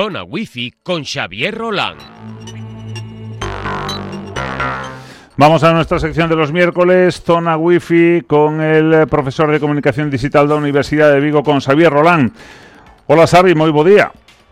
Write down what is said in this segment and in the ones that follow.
Zona Wifi con Xavier Roland. Vamos a nuestra sección de los miércoles, Zona Wifi, con el profesor de Comunicación Digital de la Universidad de Vigo, con Xavier Roland. Hola, Xavi, moi bo día.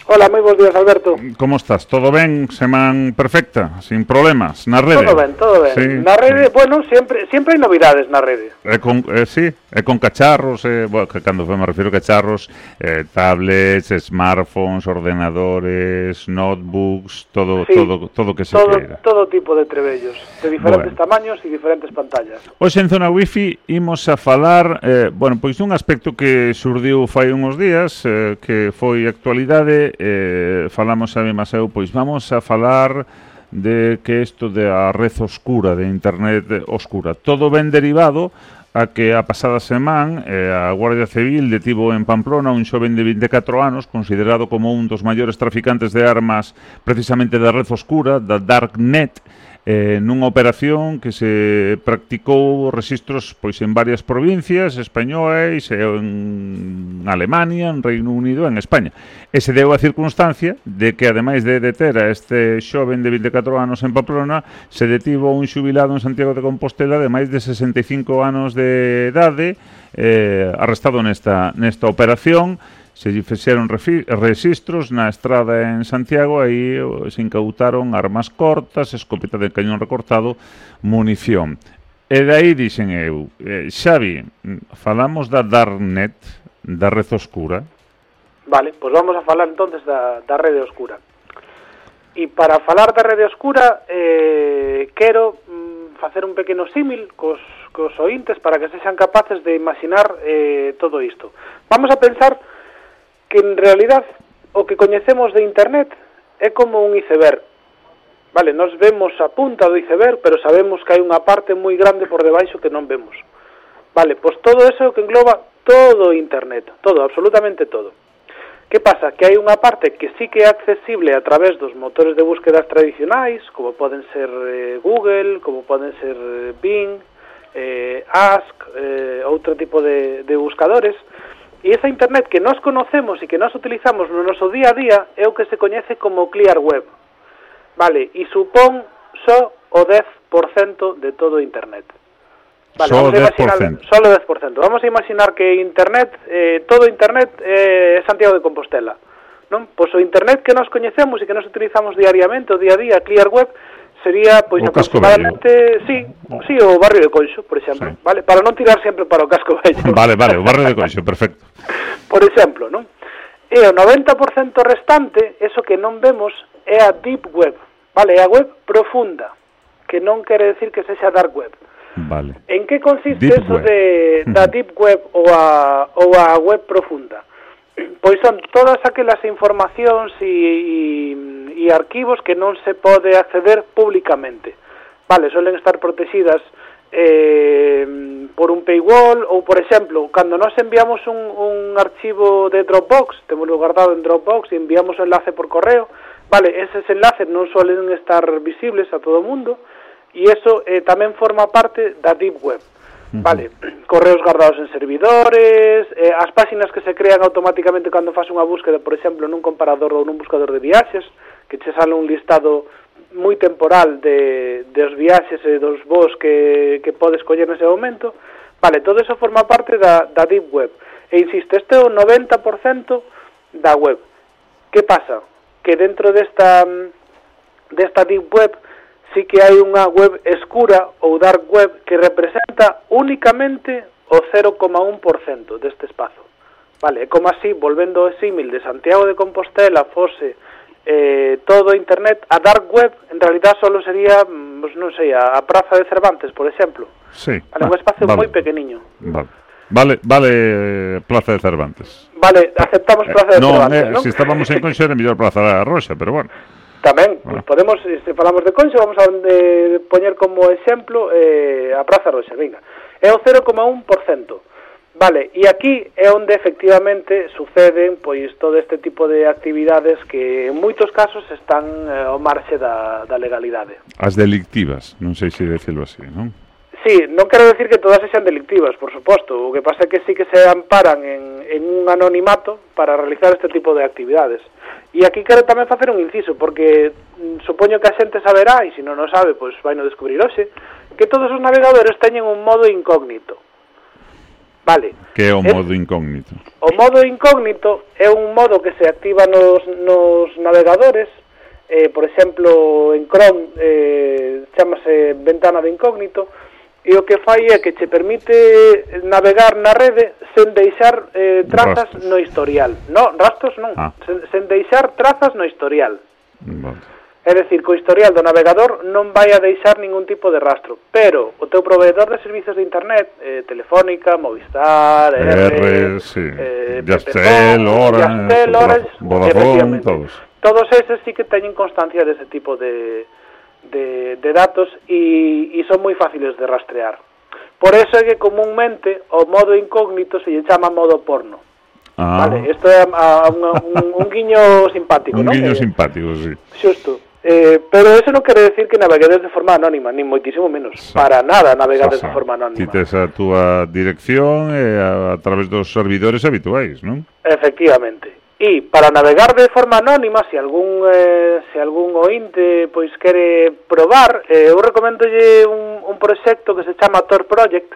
Hola, moi bons días, Alberto. Mm, como estás? Todo ben? Semana perfecta? Sin problemas? Na rede? Todo ben, todo ben. Sí. Na rede, bueno, sempre sempre hai novidades na rede. É con, eh, sí, é con cacharros, eh, bueno, que cando me refiro a cacharros, eh, tablets, smartphones, ordenadores, notebooks, todo sí, todo todo que se todo, queira. Todo tipo de trebellos, de diferentes bueno. tamaños e diferentes pantallas. Hoxe en Zona Wifi imos a falar, eh, bueno, pois dun aspecto que surdiu fai uns días, eh, que foi actualidade eh, falamos a mí eu, pois vamos a falar de que isto da red oscura, de internet oscura. Todo ben derivado a que a pasada semana eh, a Guardia Civil detivo en Pamplona un xoven de 24 anos considerado como un dos maiores traficantes de armas precisamente da red oscura, da Darknet, eh, nunha operación que se practicou registros pois en varias provincias españolas, e en Alemania, en Reino Unido, en España. E se deu a circunstancia de que, ademais de deter a este xoven de 24 anos en Pamplona, se detivo un xubilado en Santiago de Compostela de máis de 65 anos de idade, eh, arrestado nesta, nesta operación, se lle fixeron registros na estrada en Santiago, aí se incautaron armas cortas, escopeta de cañón recortado, munición. E dai dixen eu, eh, Xavi, falamos da Darknet, da red oscura. Vale, pois vamos a falar entonces da, da rede oscura. E para falar da rede oscura, eh, quero mm, facer un pequeno símil cos, cos ointes para que sexan capaces de imaginar eh, todo isto. Vamos a pensar que en realidad o que coñecemos de internet é como un iceberg. Vale, nós vemos a punta do iceberg, pero sabemos que hai unha parte moi grande por debaixo que non vemos. Vale, pois todo eso que engloba todo internet, todo, absolutamente todo. Que pasa? Que hai unha parte que sí que é accesible a través dos motores de búsquedas tradicionais, como poden ser eh, Google, como poden ser eh, Bing, eh, Ask, eh, outro tipo de, de buscadores, E esa internet que nós conocemos e que nós utilizamos no noso día a día é o que se coñece como Clear Web. Vale, e supón só o 10% de todo internet. Vale, só o 10%. Imaginar, só o 10%. Vamos a imaginar que internet, eh, todo internet é eh, Santiago de Compostela. Non? Pois o internet que nós coñecemos e que nós utilizamos diariamente, o día a día, Clear Web, sería pois o aproximadamente, sí, sí, o barrio de Conxo, por exemplo, sí. vale? Para non tirar sempre para o casco vello. Vale, vale, o barrio de Coixo, perfecto. por exemplo, non? E o 90% restante, eso que non vemos, é a deep web, vale? É a web profunda, que non quere decir que sexa dark web. Vale. En que consiste deep eso web. de da deep web ou a, ou a web profunda? Pois son todas aquelas informacións e, e, e arquivos que non se pode acceder públicamente. Vale, suelen estar protegidas eh, por un paywall ou, por exemplo, cando nós enviamos un, archivo de Dropbox, temos guardado en Dropbox e enviamos o enlace por correo, vale, eses enlaces non suelen estar visibles a todo o mundo e eso eh, forma parte da Deep Web. Vale, correos guardados en servidores, eh, as páxinas que se crean automáticamente cando fas unha búsqueda, por exemplo, nun comparador ou nun buscador de viaxes, que che sale un listado moi temporal de, dos viaxes e dos voos que, que podes coller nese momento, vale, todo eso forma parte da, da Deep Web. E insisto, este é o 90% da web. Que pasa? Que dentro desta, desta Deep Web sí que hai unha web escura ou dark web que representa únicamente o 0,1% deste espazo. Vale, é como así, volvendo ao símil de Santiago de Compostela fose eh, todo internet, a dark web en realidad solo sería, mm, pues, non sei, a, a Praza de Cervantes, por exemplo. Sí. Vale, Ah, un espacio vale. moi pequeniño. Vale. Vale, vale eh, Plaza de Cervantes. Vale, aceptamos Praza de non, Cervantes, eh, non? se estábamos en Conxo era mellor Plaza da Roxa, pero bueno. Tamén, ah. podemos, se falamos de Conxo, vamos a de, poñer como exemplo eh, a Praza Roxa, venga. É o 0,1%. Vale, e aquí é onde efectivamente suceden pois todo este tipo de actividades que en moitos casos están eh, ao marxe da, da legalidade. As delictivas, non sei se decirlo así, non? Sí, non quero decir que todas sexan delictivas, por suposto. O que pasa é que sí que se amparan en, en un anonimato para realizar este tipo de actividades. E aquí quero tamén facer un inciso, porque mm, supoño que a xente saberá, e se non o sabe, pois vai no descubrir hoxe, que todos os navegadores teñen un modo incógnito. Vale. Que é o eh, modo incógnito? O modo incógnito é un modo que se activa nos, nos navegadores, eh, por exemplo, en Chrome eh, chamase ventana de incógnito, e o que fai é que che permite eh, navegar na rede sen deixar eh, trazas rastros. no historial. No, rastros non, ah. sen, sen deixar trazas no historial. Vale. É dicir, co historial do navegador non vai a deixar ningún tipo de rastro, pero o teu proveedor de servizos de internet, eh, Telefónica, Movistar, R, R sí. eh, Yastel, Orange, Orange, Vodafone, todos. Todos eses sí que teñen constancia dese de tipo de, de, de datos e, e son moi fáciles de rastrear. Por eso é que comúnmente o modo incógnito se lle chama modo porno. Ah. Vale, isto é a, a, un, un guiño simpático, un non? Un guiño eh, simpático, sí. Xusto. Eh, pero eso non quere decir que naveguedes de forma anónima, nin moitísimo menos. Sa. Para nada navegades de forma anónima. Tites a túa dirección eh, a, a través dos servidores habituais, non? Efectivamente. E para navegar de forma anónima, se algún eh, se algún ointe pois quere probar, eh, eu recomendolle un, un proxecto que se chama Tor Project,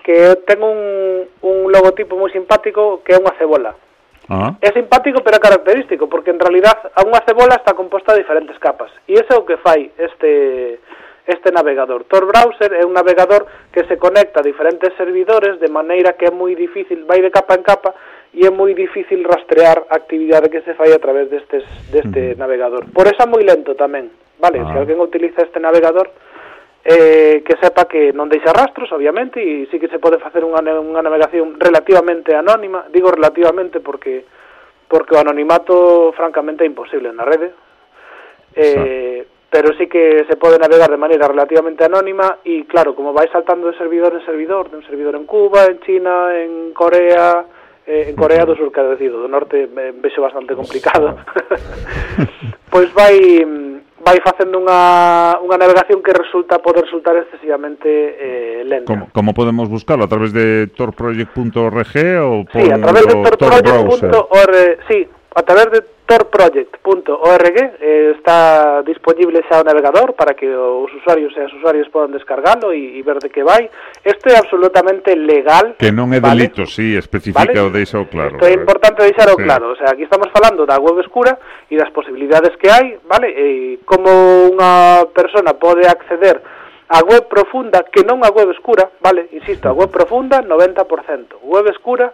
que ten un, un logotipo moi simpático que é unha cebola. Uh -huh. É simpático pero é característico, porque en realidad a unha cebola está composta de diferentes capas. E ese é o que fai este este navegador. Tor Browser é un navegador que se conecta a diferentes servidores de maneira que é moi difícil, vai de capa en capa, e é moi difícil rastrear a actividade que se fai a través destes, deste navegador. Por eso é moi lento tamén, vale? Ah. Se alguén utiliza este navegador, eh, que sepa que non deixa rastros, obviamente, e sí que se pode facer unha, unha navegación relativamente anónima, digo relativamente porque porque o anonimato francamente é imposible na rede, eh, pero sí que se pode navegar de maneira relativamente anónima e claro, como vai saltando de servidor en servidor, de un servidor en Cuba, en China, en Corea, eh, en Corea do Sur, que decido, do norte me vexo bastante complicado. pois vai vai facendo unha, unha navegación que resulta pode resultar excesivamente eh, lenta. Como, como podemos buscarlo? ¿A través de torproject.org ou por Sí, a través de torproject.org, sí, a través de sectorproject.org eh, está disponible xa o navegador para que os usuarios e as usuarias podan descargalo e, e ver de que vai. Isto é absolutamente legal. Que non é ¿vale? delito, sí, especifica ¿vale? o deixao claro. Isto é importante deixar o sí. claro. O sea, aquí estamos falando da web escura e das posibilidades que hai, vale? E como unha persona pode acceder a web profunda, que non a web escura, vale? Insisto, a web profunda, 90%. Web escura,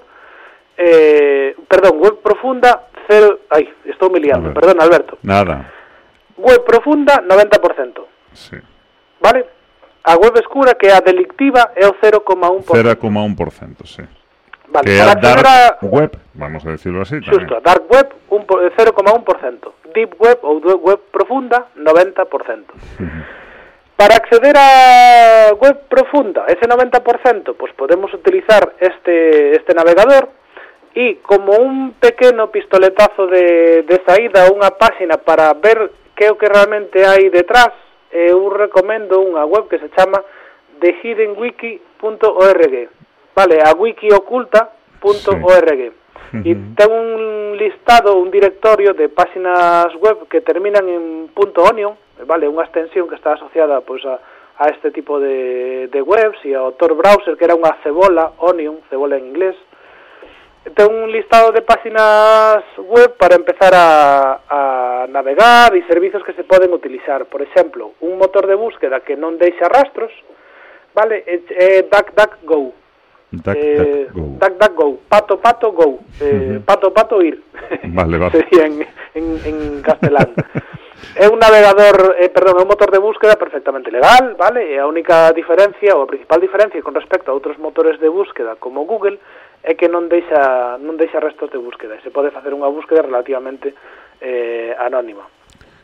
eh, perdón, web profunda cero... Ai, estou me liando, perdón, Alberto. Nada. Web profunda, 90%. Sí. Vale? A web escura, que a delictiva, é o 0,1%. 0,1%, sí. Vale, que para a dark a... web, vamos a decirlo así Justo, tamén. dark web, 0,1%. Deep web ou web profunda, 90%. Uh -huh. Para acceder a web profunda, ese 90%, pues podemos utilizar este, este navegador, e como un pequeno pistoletazo de, de saída a unha páxina para ver que o que realmente hai detrás, eu recomendo unha web que se chama thehiddenwiki.org vale, a wiki oculta.org sí. e ten un listado, un directorio de páxinas web que terminan en .onion, vale, unha extensión que está asociada pois a, a este tipo de, de webs e ao Tor Browser que era unha cebola, Onion, cebola en inglés, ten un listado de páxinas web para empezar a, a navegar e servizos que se poden utilizar. Por exemplo, un motor de búsqueda que non deixa rastros, vale, é, é DuckDuckGo. DuckDuckGo. Eh, DuckDuckGo. Pato, pato, go. Eh, uh -huh. Pato, pato, ir. Vale, vale. Sería en, en, en castelán. é un navegador, eh, perdón, é un motor de búsqueda perfectamente legal, vale? E a única diferencia, ou a principal diferencia con respecto a outros motores de búsqueda como Google, é que non deixa, non deixa restos de búsqueda. Se pode facer unha búsqueda relativamente eh, anónima.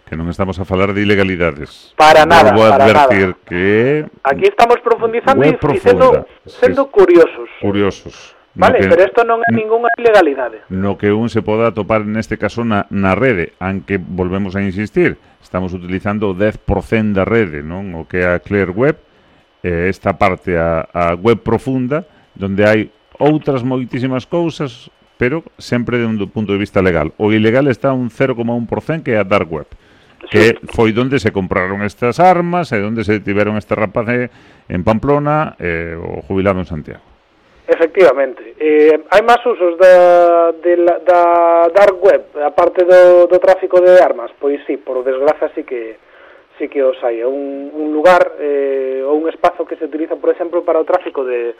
Que non estamos a falar de ilegalidades. Para nada, vou para nada. que... Aquí estamos profundizando e sendo, sendo curiosos. Curiosos. No vale, que, pero isto non é ningunha ilegalidade. No que un se poda topar neste caso na, na rede, aunque volvemos a insistir, estamos utilizando o 10% da rede, non? O que é a Clear Web, eh, esta parte, a, a web profunda, donde hai outras moitísimas cousas, pero sempre de un do punto de vista legal. O ilegal está un 0,1% que é a dark web que foi onde se compraron estas armas e onde se tiveron este rapaz en Pamplona eh, o jubilado en Santiago. Efectivamente. Eh, hai máis usos da, de la, da dark web, aparte do, do tráfico de armas? Pois sí, por desgraza sí que sí que os hai. É un, un lugar eh, ou un espazo que se utiliza, por exemplo, para o tráfico de,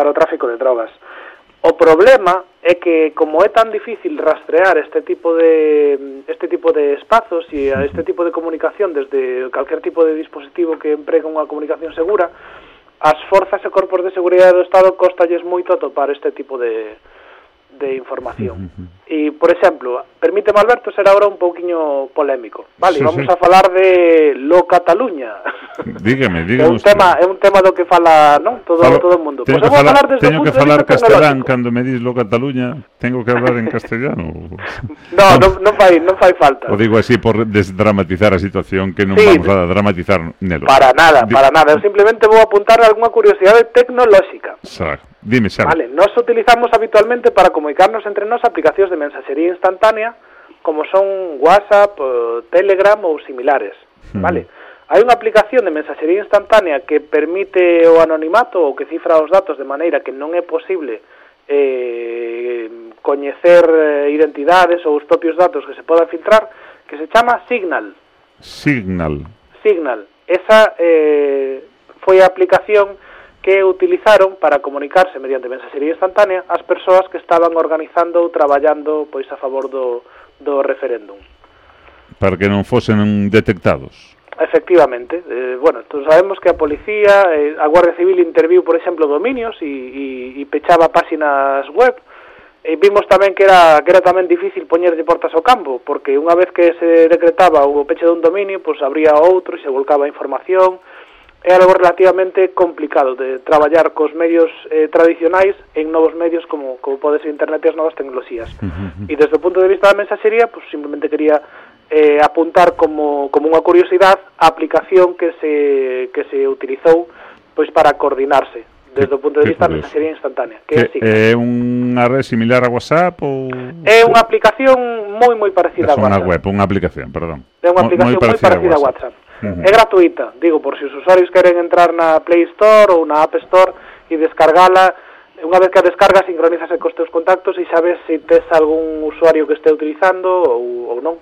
para o tráfico de drogas. O problema é que como é tan difícil rastrear este tipo de este tipo de espazos e a este tipo de comunicación desde calquer tipo de dispositivo que emprega unha comunicación segura, as forzas e corpos de seguridade do Estado costalles moito atopar este tipo de de información. Uh -huh. E, por exemplo, permíteme Alberto ser ahora un pouquiño polémico. Vale, sí, vamos sí. a falar de Lo Cataluña. Dígame, dígame. É un tema, é un tema do que fala, non? Todo Falo, todo o mundo. Pois pues falar, falar teño que falar castelán cando me dis Lo Cataluña, tengo que hablar en castellano. no, non, non fai, non fai falta. O digo así por desdramatizar a situación que non sí, vamos a dramatizar nelo. Para nada, para nada. Eu simplemente vou apuntar algunha curiosidade tecnolóxica. Exacto. Dime, Xavi. Vale, nos utilizamos habitualmente para comunicarnos entre nós aplicacións de mensaxería instantánea como son WhatsApp, eh, Telegram ou similares, mm. vale? Hai unha aplicación de mensaxería instantánea que permite o anonimato ou que cifra os datos de maneira que non é posible eh, coñecer eh, identidades ou os propios datos que se podan filtrar, que se chama Signal. Signal. Signal. Esa eh, foi a aplicación que utilizaron para comunicarse mediante mensaxería instantánea as persoas que estaban organizando ou traballando pois a favor do, do referéndum. Para que non fosen detectados. Efectivamente. Eh, bueno, todos sabemos que a policía, eh, a Guardia Civil interviu, por exemplo, dominios e, e, e pechaba páxinas web. E vimos tamén que era, que era tamén difícil poñerlle portas ao campo, porque unha vez que se decretaba o peche dun dominio, pois pues, abría outro e se volcaba a información, é algo relativamente complicado de traballar cos medios eh, tradicionais en novos medios como, como pode ser internet e as novas tecnologías. Uh -huh. E desde o punto de vista da mensaxería, pues, simplemente quería eh, apuntar como, como unha curiosidade a aplicación que se, que se utilizou pois para coordinarse desde o punto de vista da mensaxería instantánea. Que, que é, é unha rede similar a WhatsApp ou... É unha aplicación moi, moi parecida a WhatsApp. É unha web, unha aplicación, perdón. É unha aplicación moi parecida, moi parecida a WhatsApp. A WhatsApp. -huh. É gratuita, digo, por si os usuarios queren entrar na Play Store ou na App Store e descargala, unha vez que a descarga sincronízase cos teus contactos e sabes se si tes algún usuario que este utilizando ou, ou non.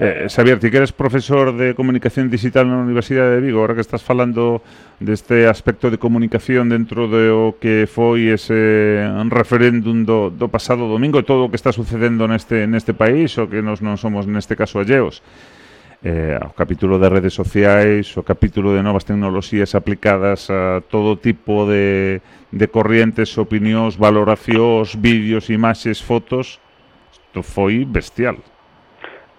Eh, Xavier, ti que eres profesor de Comunicación Digital na Universidade de Vigo, ahora que estás falando deste aspecto de comunicación dentro do que foi ese referéndum do, do pasado domingo e todo o que está sucedendo neste, neste país, o que nos non somos neste caso alleos eh, ao capítulo de redes sociais, o capítulo de novas tecnoloxías aplicadas a todo tipo de, de corrientes, opinións, valoracións, vídeos, imaxes, fotos, isto foi bestial.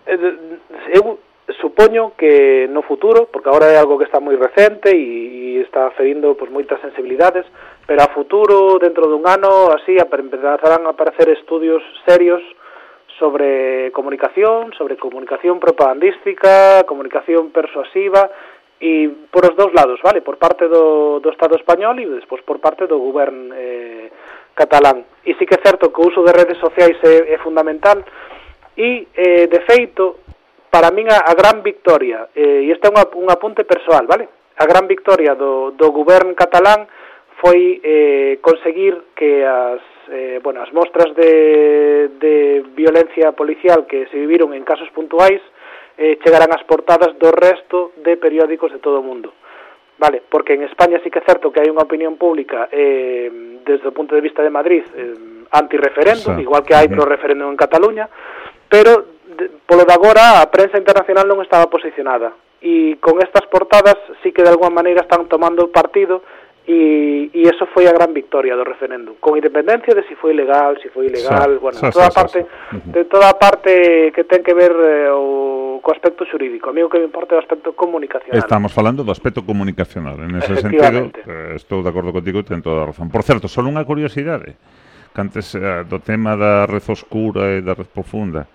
Eh, eu supoño que no futuro, porque agora é algo que está moi recente e, e está ferindo pois, moitas sensibilidades, pero a futuro, dentro dun ano, así, empezarán a aparecer estudios serios sobre comunicación, sobre comunicación propagandística, comunicación persuasiva e por os dous lados, vale, por parte do, do Estado español e despois por parte do govern eh, catalán. E sí que é certo que o uso de redes sociais é, é fundamental e, eh, de feito, para min a, a gran victoria, eh, e este é unha, un apunte persoal, vale? A gran victoria do, do govern catalán foi eh, conseguir que as eh, bueno, as mostras de, de violencia policial que se viviron en casos puntuais eh, chegarán ás portadas do resto de periódicos de todo o mundo. Vale, porque en España sí que é certo que hai unha opinión pública eh, desde o punto de vista de Madrid eh, anti-referéndum, sí. igual que hai pro referéndum en Cataluña, pero de, polo de agora a prensa internacional non estaba posicionada e con estas portadas sí que de alguma maneira están tomando partido E, e eso foi a gran victoria do referéndum, con independencia de si foi legal, si foi ilegal, sí, bueno, sí, toda sí, parte sí. de toda a parte que ten que ver eh, o co aspecto xurídico. A mí o que me importa é o aspecto comunicacional. Estamos falando do aspecto comunicacional, en ese sentido eh, estou de acordo contigo, ten toda a razón. Por certo, só unha curiosidade, que antes eh, do tema da red oscura e da red profunda,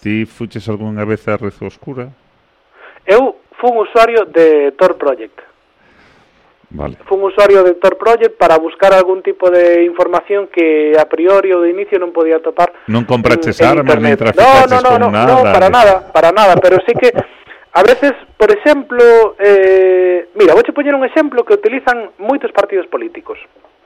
ti fuches algunha vez a red oscura? Eu fui un usuario de Tor Project. Vale. Fun usuario de Tor Project para buscar algún tipo de información que a priori ou de inicio non podía topar. Non compraches en, en armas, nin traficaches no, no, no, con no, nada. No, para nada, para nada, pero sí que a veces, por exemplo, eh, mira, vouche poñer un exemplo que utilizan moitos partidos políticos.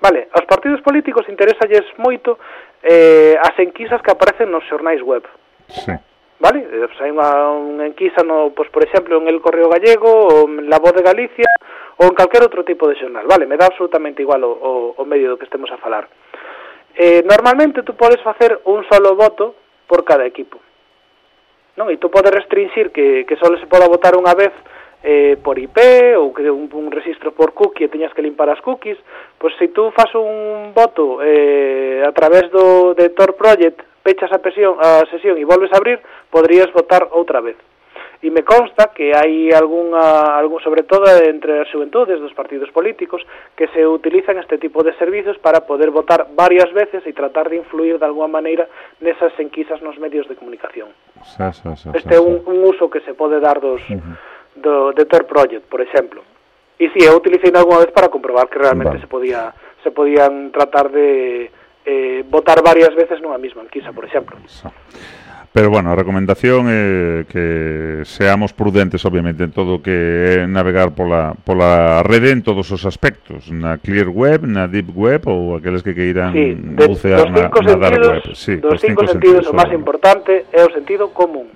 Vale, aos partidos políticos interesalles moito eh, as enquisas que aparecen nos xornais web. Sí. Vale? Eh, Sai unha, unha enquisa, no, pues, por exemplo, en El Correo Gallego, ou en La Voz de Galicia, ou en calquer outro tipo de xornal. Vale, me dá absolutamente igual o, o, o medio do que estemos a falar. Eh, normalmente tú podes facer un solo voto por cada equipo. Non? E tú podes restringir que, que só se poda votar unha vez eh, por IP ou que un, un registro por cookie e teñas que limpar as cookies, pois se tú fas un voto eh, a través do de Tor Project pechas a, presión, a sesión e volves a abrir, poderías votar outra vez. E me consta que hai algunha, algún, sobre todo entre as xuventudes dos partidos políticos, que se utilizan este tipo de servizos para poder votar varias veces e tratar de influir de alguma maneira nesas enquisas nos medios de comunicación. Xa, xa, xa, este é un, un uso que se pode dar dos, uh -huh. do, de Ter Project, por exemplo. E si, sí, eu utilicei alguna vez para comprobar que realmente vale. se podía se podían tratar de eh, votar varias veces nunha mesma enquisa, por exemplo. Pero bueno, a recomendación é que seamos prudentes, obviamente, en todo o que é navegar pola, pola rede en todos os aspectos, na clear web, na deep web ou aqueles que queiran sí, de, bucear na, na dark web. Sí, dos cinco, cinco sentidos, sentidos o máis importante é o sentido común.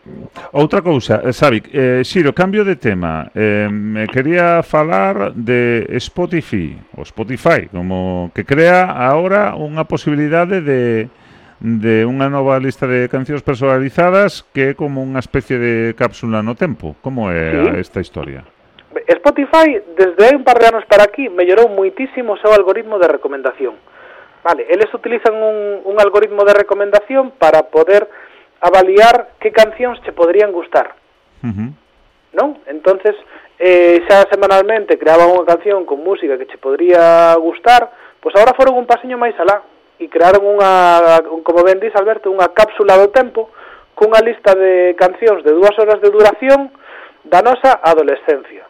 Outra cousa, eh, Xavi, eh, Xiro, cambio de tema. Eh, me quería falar de Spotify, o Spotify, como que crea agora unha posibilidade de de unha nova lista de cancións personalizadas que é como unha especie de cápsula no tempo. Como é sí. esta historia? Spotify, desde hai un par de anos para aquí, mellorou moitísimo o seu algoritmo de recomendación. Vale, eles utilizan un, un algoritmo de recomendación para poder avaliar que cancións che podrían gustar. Uh -huh. Non? Entonces, eh, xa semanalmente creaban unha canción con música que che podría gustar, pois agora foron un paseño máis alá, e crearon unha, como ben dís Alberto, unha cápsula do tempo cunha lista de cancións de dúas horas de duración da nosa adolescencia.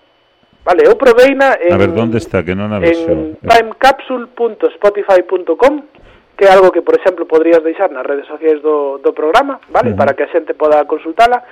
Vale, eu proveina en... A ver, onde está? Que non a En timecapsule.spotify.com que é algo que, por exemplo, podrías deixar nas redes sociais do, do programa, vale? Uh -huh. Para que a xente poda consultala.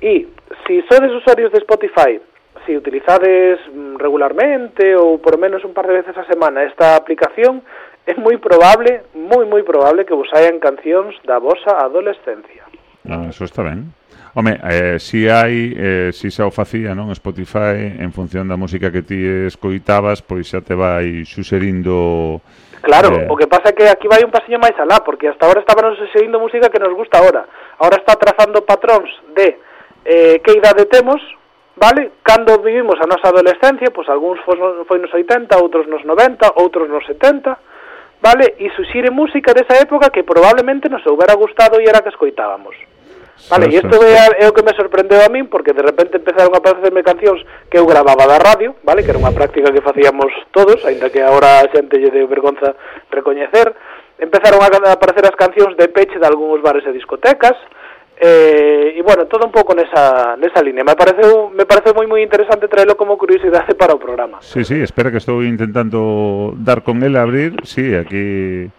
E, se si sodes usuarios de Spotify, se si utilizades mm, regularmente ou por menos un par de veces a semana esta aplicación, é moi probable, moi moi probable que vos hayan cancións da vosa adolescencia. Ah, eso está ben. Home, eh, si hai, eh, si xa o facía, non, Spotify, en función da música que ti escoitabas, pois xa te vai suxerindo... Claro, eh... o que pasa é que aquí vai un pasiño máis alá, porque hasta ahora estábamos seguindo música que nos gusta ahora. Ahora está trazando patróns de eh, que idade temos, vale? Cando vivimos a nosa adolescencia, pois algúns foi nos 80, outros nos 90, outros nos 70 vale? E suxire música desa época que probablemente nos houbera gustado e era que escoitábamos. Vale, e isto é, é o que me sorprendeu a min porque de repente empezaron a aparecerme cancións que eu gravaba da radio, vale, que era unha práctica que facíamos todos, aínda que agora a xente lle deu vergonza recoñecer. Empezaron a aparecer as cancións de peche de algúns bares e discotecas, Eh, e bueno, todo un pouco nesa, nesa línea. Me pareceu, me pareceu moi moi interesante traelo como curiosidade para o programa. Sí, sí, espera que estou intentando dar con el a abrir. Sí, aquí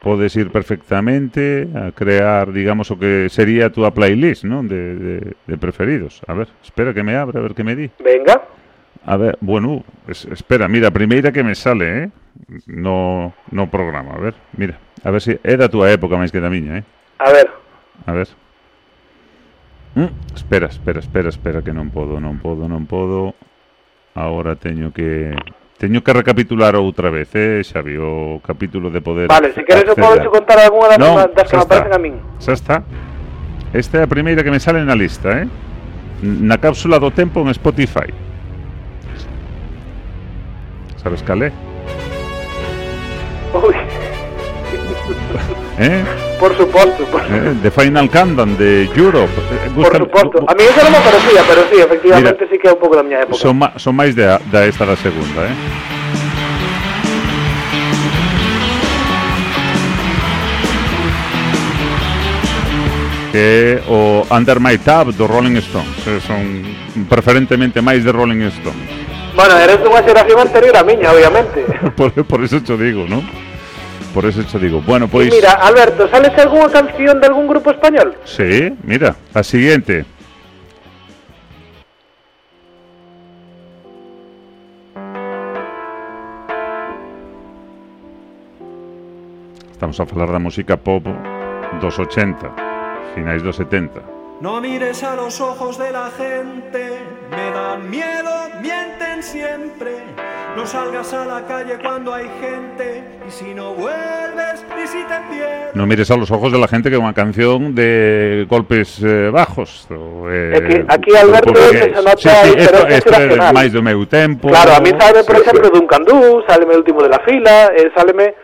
podes ir perfectamente a crear, digamos, o que sería túa playlist, non? De, de, de preferidos. A ver, espera que me abra, a ver que me di. Venga. A ver, bueno, es, espera, mira, a primeira que me sale, eh? No, no programa, a ver, mira. A ver si é da túa época máis que da miña, eh? A ver. A ver. Mm, espera, espera, espera, espera que non podo, non podo, non podo. Agora teño que Teño que recapitular outra vez, eh, Xavi, o capítulo de poder Vale, se queres eu podo contar algunha das, no, das que me aparecen a min. Xa está. Esta é a primeira que me sale na lista, eh. Na cápsula do tempo en Spotify. Sabes cal é? Ui Eh? Por suposto. Por... Eh, the Final Countdown de Europe. Gusta... Por suposto. A mí eso non me parecía, pero sí, efectivamente Mira, sí que é un pouco da miña época. Son, ma, son máis de, da esta da segunda, eh? que é o Under My Tab do Rolling Stones eh, son preferentemente máis de Rolling Stones Bueno, eres dunha xeración anterior a miña, obviamente por, por eso te digo, non? Por eso te digo. Bueno. Y mira, Alberto, ¿sales algunha canción de algún grupo español? Sí, mira, a siguiente. Estamos a falar da música pop dos 80, finais dos 70. No mires a los ojos de la gente, me dan miedo, mienten siempre. No salgas a la calle cuando hay gente, y si no vuelves, y si te pierdes. No mires a los ojos de la gente que é unha canción de golpes eh, bajos. O, eh, Aquí- aquí, Alberto, se nota sí, sí, esto, esto nacional. máis do meu tempo. Claro, a mí sale, por Sí, exemplo, dun candú, sáleme último de la fila, eh, sáleme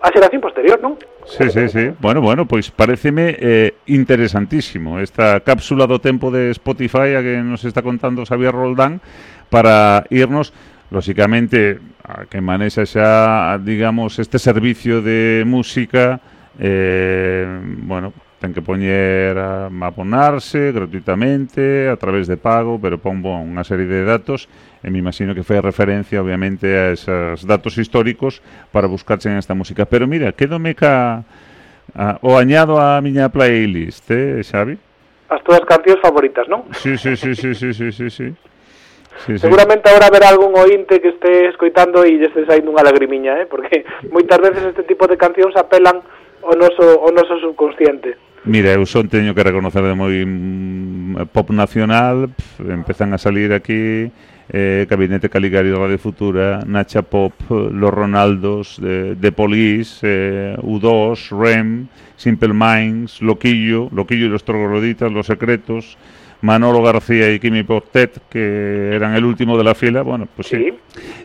a xeración posterior, non? Sí, sí, sí. Bueno, bueno, pois pareceme eh, interesantísimo esta cápsula do tempo de Spotify a que nos está contando Xavier Roldán para irnos lógicamente, a que manexa xa, digamos, este servicio de música, eh, bueno, ten que poñer a, a abonarse gratuitamente, a través de pago, pero pon bon, unha serie de datos, e me imagino que fai referencia, obviamente, a esos datos históricos para buscarse en esta música. Pero mira, quedome ca... A, o añado a miña playlist, eh, Xavi? As túas cancións favoritas, non? Sí, sí, sí, sí, sí, sí, sí, sí. Sí, sí. Seguramente ahora haberá algún ointe que este escoitando e lle este saindo unha lagrimiña, eh? Porque moitas veces este tipo de cancións apelan ao noso, ao noso subconsciente. Mira, eu son teño que reconocer de moi mm, pop nacional, pf, empezan a salir aquí eh, Gabinete Caligari Radio Futura, Nacha Pop, Los Ronaldos, de, de Police, eh, U2, REM, Simple Minds, Loquillo, Loquillo y los Trogloditas, Los Secretos, Manolo García y Kimi Portet, que eran el último de la fila, bueno, pues sí. Sí.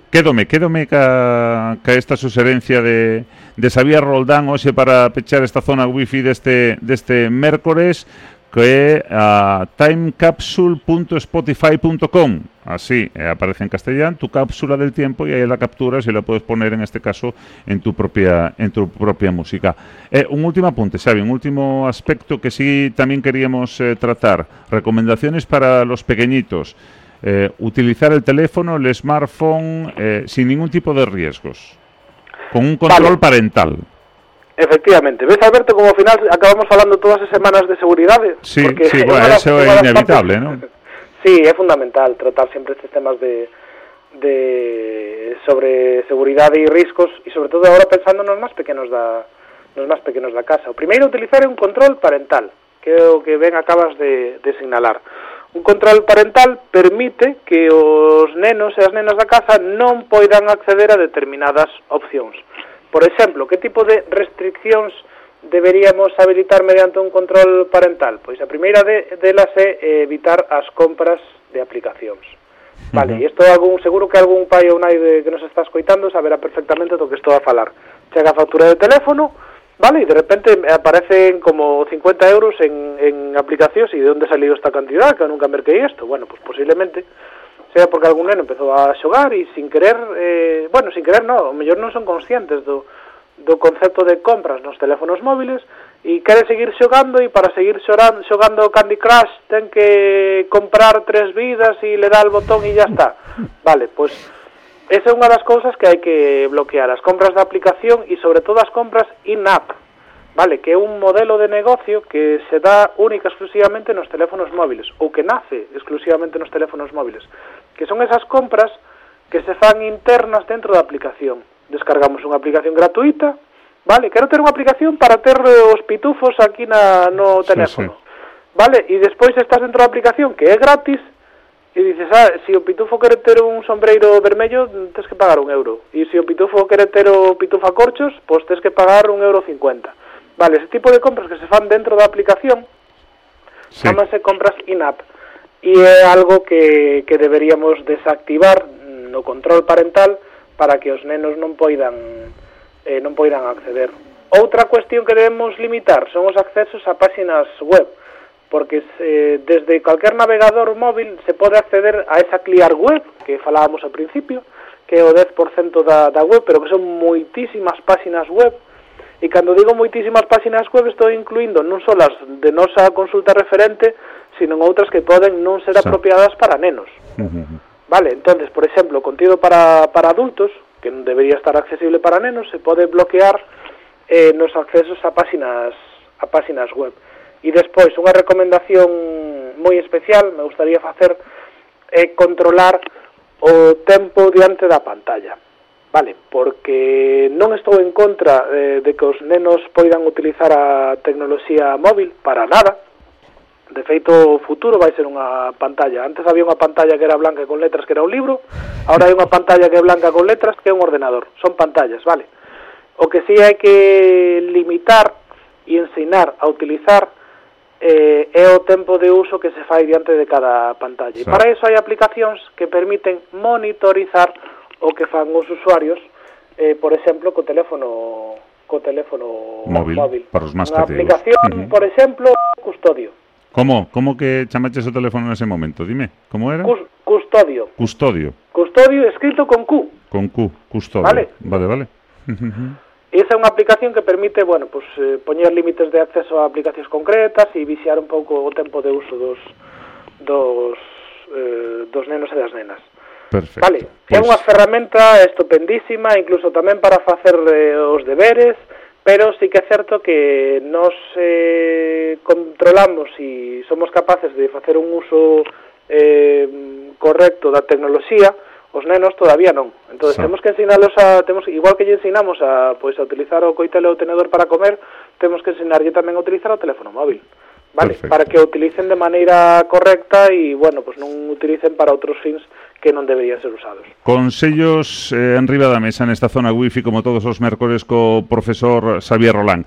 Quédome, quédome ca, ca esta sugerencia de, de Xavier Roldán hoxe para pechar esta zona wifi deste, deste mércores que a timecapsule.spotify.com así, eh, aparece en castellán tu cápsula del tiempo y ahí la capturas y la puedes poner en este caso en tu propia en tu propia música. Eh, un último apunte, Xavi, un último aspecto que sí también queríamos eh, tratar, recomendaciones para los pequeñitos. Utilizar el teléfono, el smartphone, sin ningún tipo de riesgos. Con un control Vale. parental. Efectivamente, ves Alberto como ao final acabamos falando todas as semanas de seguridade Sí, porque sí, bueno, eso é inevitable, non? sí, é fundamental tratar sempre estes temas de, de sobre seguridade e riscos e sobre todo agora pensando nos máis pequenos da nos máis pequenos da casa. O primeiro utilizar é un control parental, que é o que ben acabas de, de signalar. Un control parental permite que os nenos e as nenas da casa non poidan acceder a determinadas opcións. Por exemplo, que tipo de restriccións deberíamos habilitar mediante un control parental? Pois a primeira de, delas é eh, evitar as compras de aplicacións. Vale, e isto algún, seguro que algún pai ou nai de, que nos está escoitando saberá perfectamente do que estou a falar. Chega a factura de teléfono, vale, e de repente aparecen como 50 euros en, en aplicacións e de onde saliu esta cantidad, que nunca merquei isto. Bueno, pues posiblemente sea porque algún neno empezou a xogar e sin querer, eh, bueno, sin querer no, o mellor non son conscientes do, do concepto de compras nos teléfonos móviles e quere seguir xogando e para seguir xorando, xogando Candy Crush ten que comprar tres vidas e le dá el botón e ya está. Vale, pois pues, esa é unha das cousas que hai que bloquear, as compras da aplicación e sobre todo as compras in-app, Vale, que é un modelo de negocio que se dá única exclusivamente nos teléfonos móviles ou que nace exclusivamente nos teléfonos móviles, que son esas compras que se fan internas dentro da aplicación. Descargamos unha aplicación gratuita, vale, quero ter unha aplicación para ter os pitufos aquí na, no teléfono. Sí, sí. Vale, e despois estás dentro da aplicación que é gratis e dices, ah, se o pitufo quere ter un sombreiro vermello, tens que pagar un euro. E se o pitufo quere ter o pitufa corchos, pois tens que pagar un euro cincuenta Vale, ese tipo de compras que se fan dentro da aplicación sí. chamanse compras in-app e é algo que, que deberíamos desactivar mm, no control parental para que os nenos non poidan eh, non poidan acceder. Outra cuestión que debemos limitar son os accesos a páxinas web, porque se, desde calquer navegador móvil se pode acceder a esa clear web que falábamos ao principio, que é o 10% da, da web, pero que son moitísimas páxinas web, E cando digo moitísimas páxinas web estou incluindo non só as de nosa consulta referente, sino outras que poden non ser apropiadas para nenos. Vale, entonces, por exemplo, contido para, para adultos, que non debería estar accesible para nenos, se pode bloquear eh, nos accesos a páxinas, a páxinas web. E despois, unha recomendación moi especial, me gustaría facer é eh, controlar o tempo diante da pantalla. Vale, porque non estou en contra eh, de que os nenos poidan utilizar a tecnoloxía móvil para nada. De feito, o futuro vai ser unha pantalla. Antes había unha pantalla que era blanca con letras que era un libro, agora hai unha pantalla que é blanca con letras que é un ordenador. Son pantallas, vale. O que sí hai que limitar e ensinar a utilizar eh, é o tempo de uso que se fai diante de cada pantalla. E para iso hai aplicacións que permiten monitorizar o que fan os usuarios, eh, por exemplo, co teléfono co teléfono móvil, móvil. para os máis Unha aplicación, uh -huh. por exemplo, custodio. Como? Como que chamaches o teléfono nese momento? Dime, como era? Cus custodio. Custodio. Custodio escrito con Q. Con Q, custodio. Vale. Vale, vale. Esa é unha aplicación que permite, bueno, pues, eh, poñer límites de acceso a aplicacións concretas e viciar un pouco o tempo de uso dos, dos, eh, dos nenos e das nenas. Perfecto. Vale, é unha ferramenta estupendísima, incluso tamén para facer eh, os deberes, pero sí que é certo que nos eh, controlamos e somos capaces de facer un uso eh, correcto da tecnoloxía, os nenos todavía non. Entonces sí. temos que ensinalos a temos igual que lle ensinamos a pois a utilizar o coitelo ou o tenedor para comer, temos que ensinarlle tamén a utilizar o teléfono móvil. Vale, Perfecto. para que o utilicen de maneira correcta e bueno, pois non utilicen para outros fins que non deberían ser usados. Consellos eh, en riba da mesa nesta zona wifi como todos os mércores co profesor Xavier Rolán.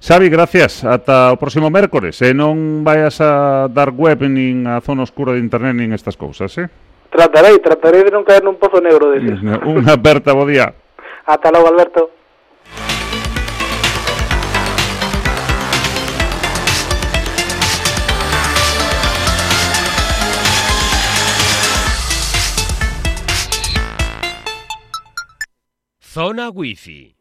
Xavi, gracias. Ata o próximo mércores. E eh? non vayas a dar web nin a zona oscura de internet nin estas cousas, eh? Tratarei, tratarei de non caer nun pozo negro deses. Unha aperta, bo día. Ata logo, Alberto. Zona Wi-Fi.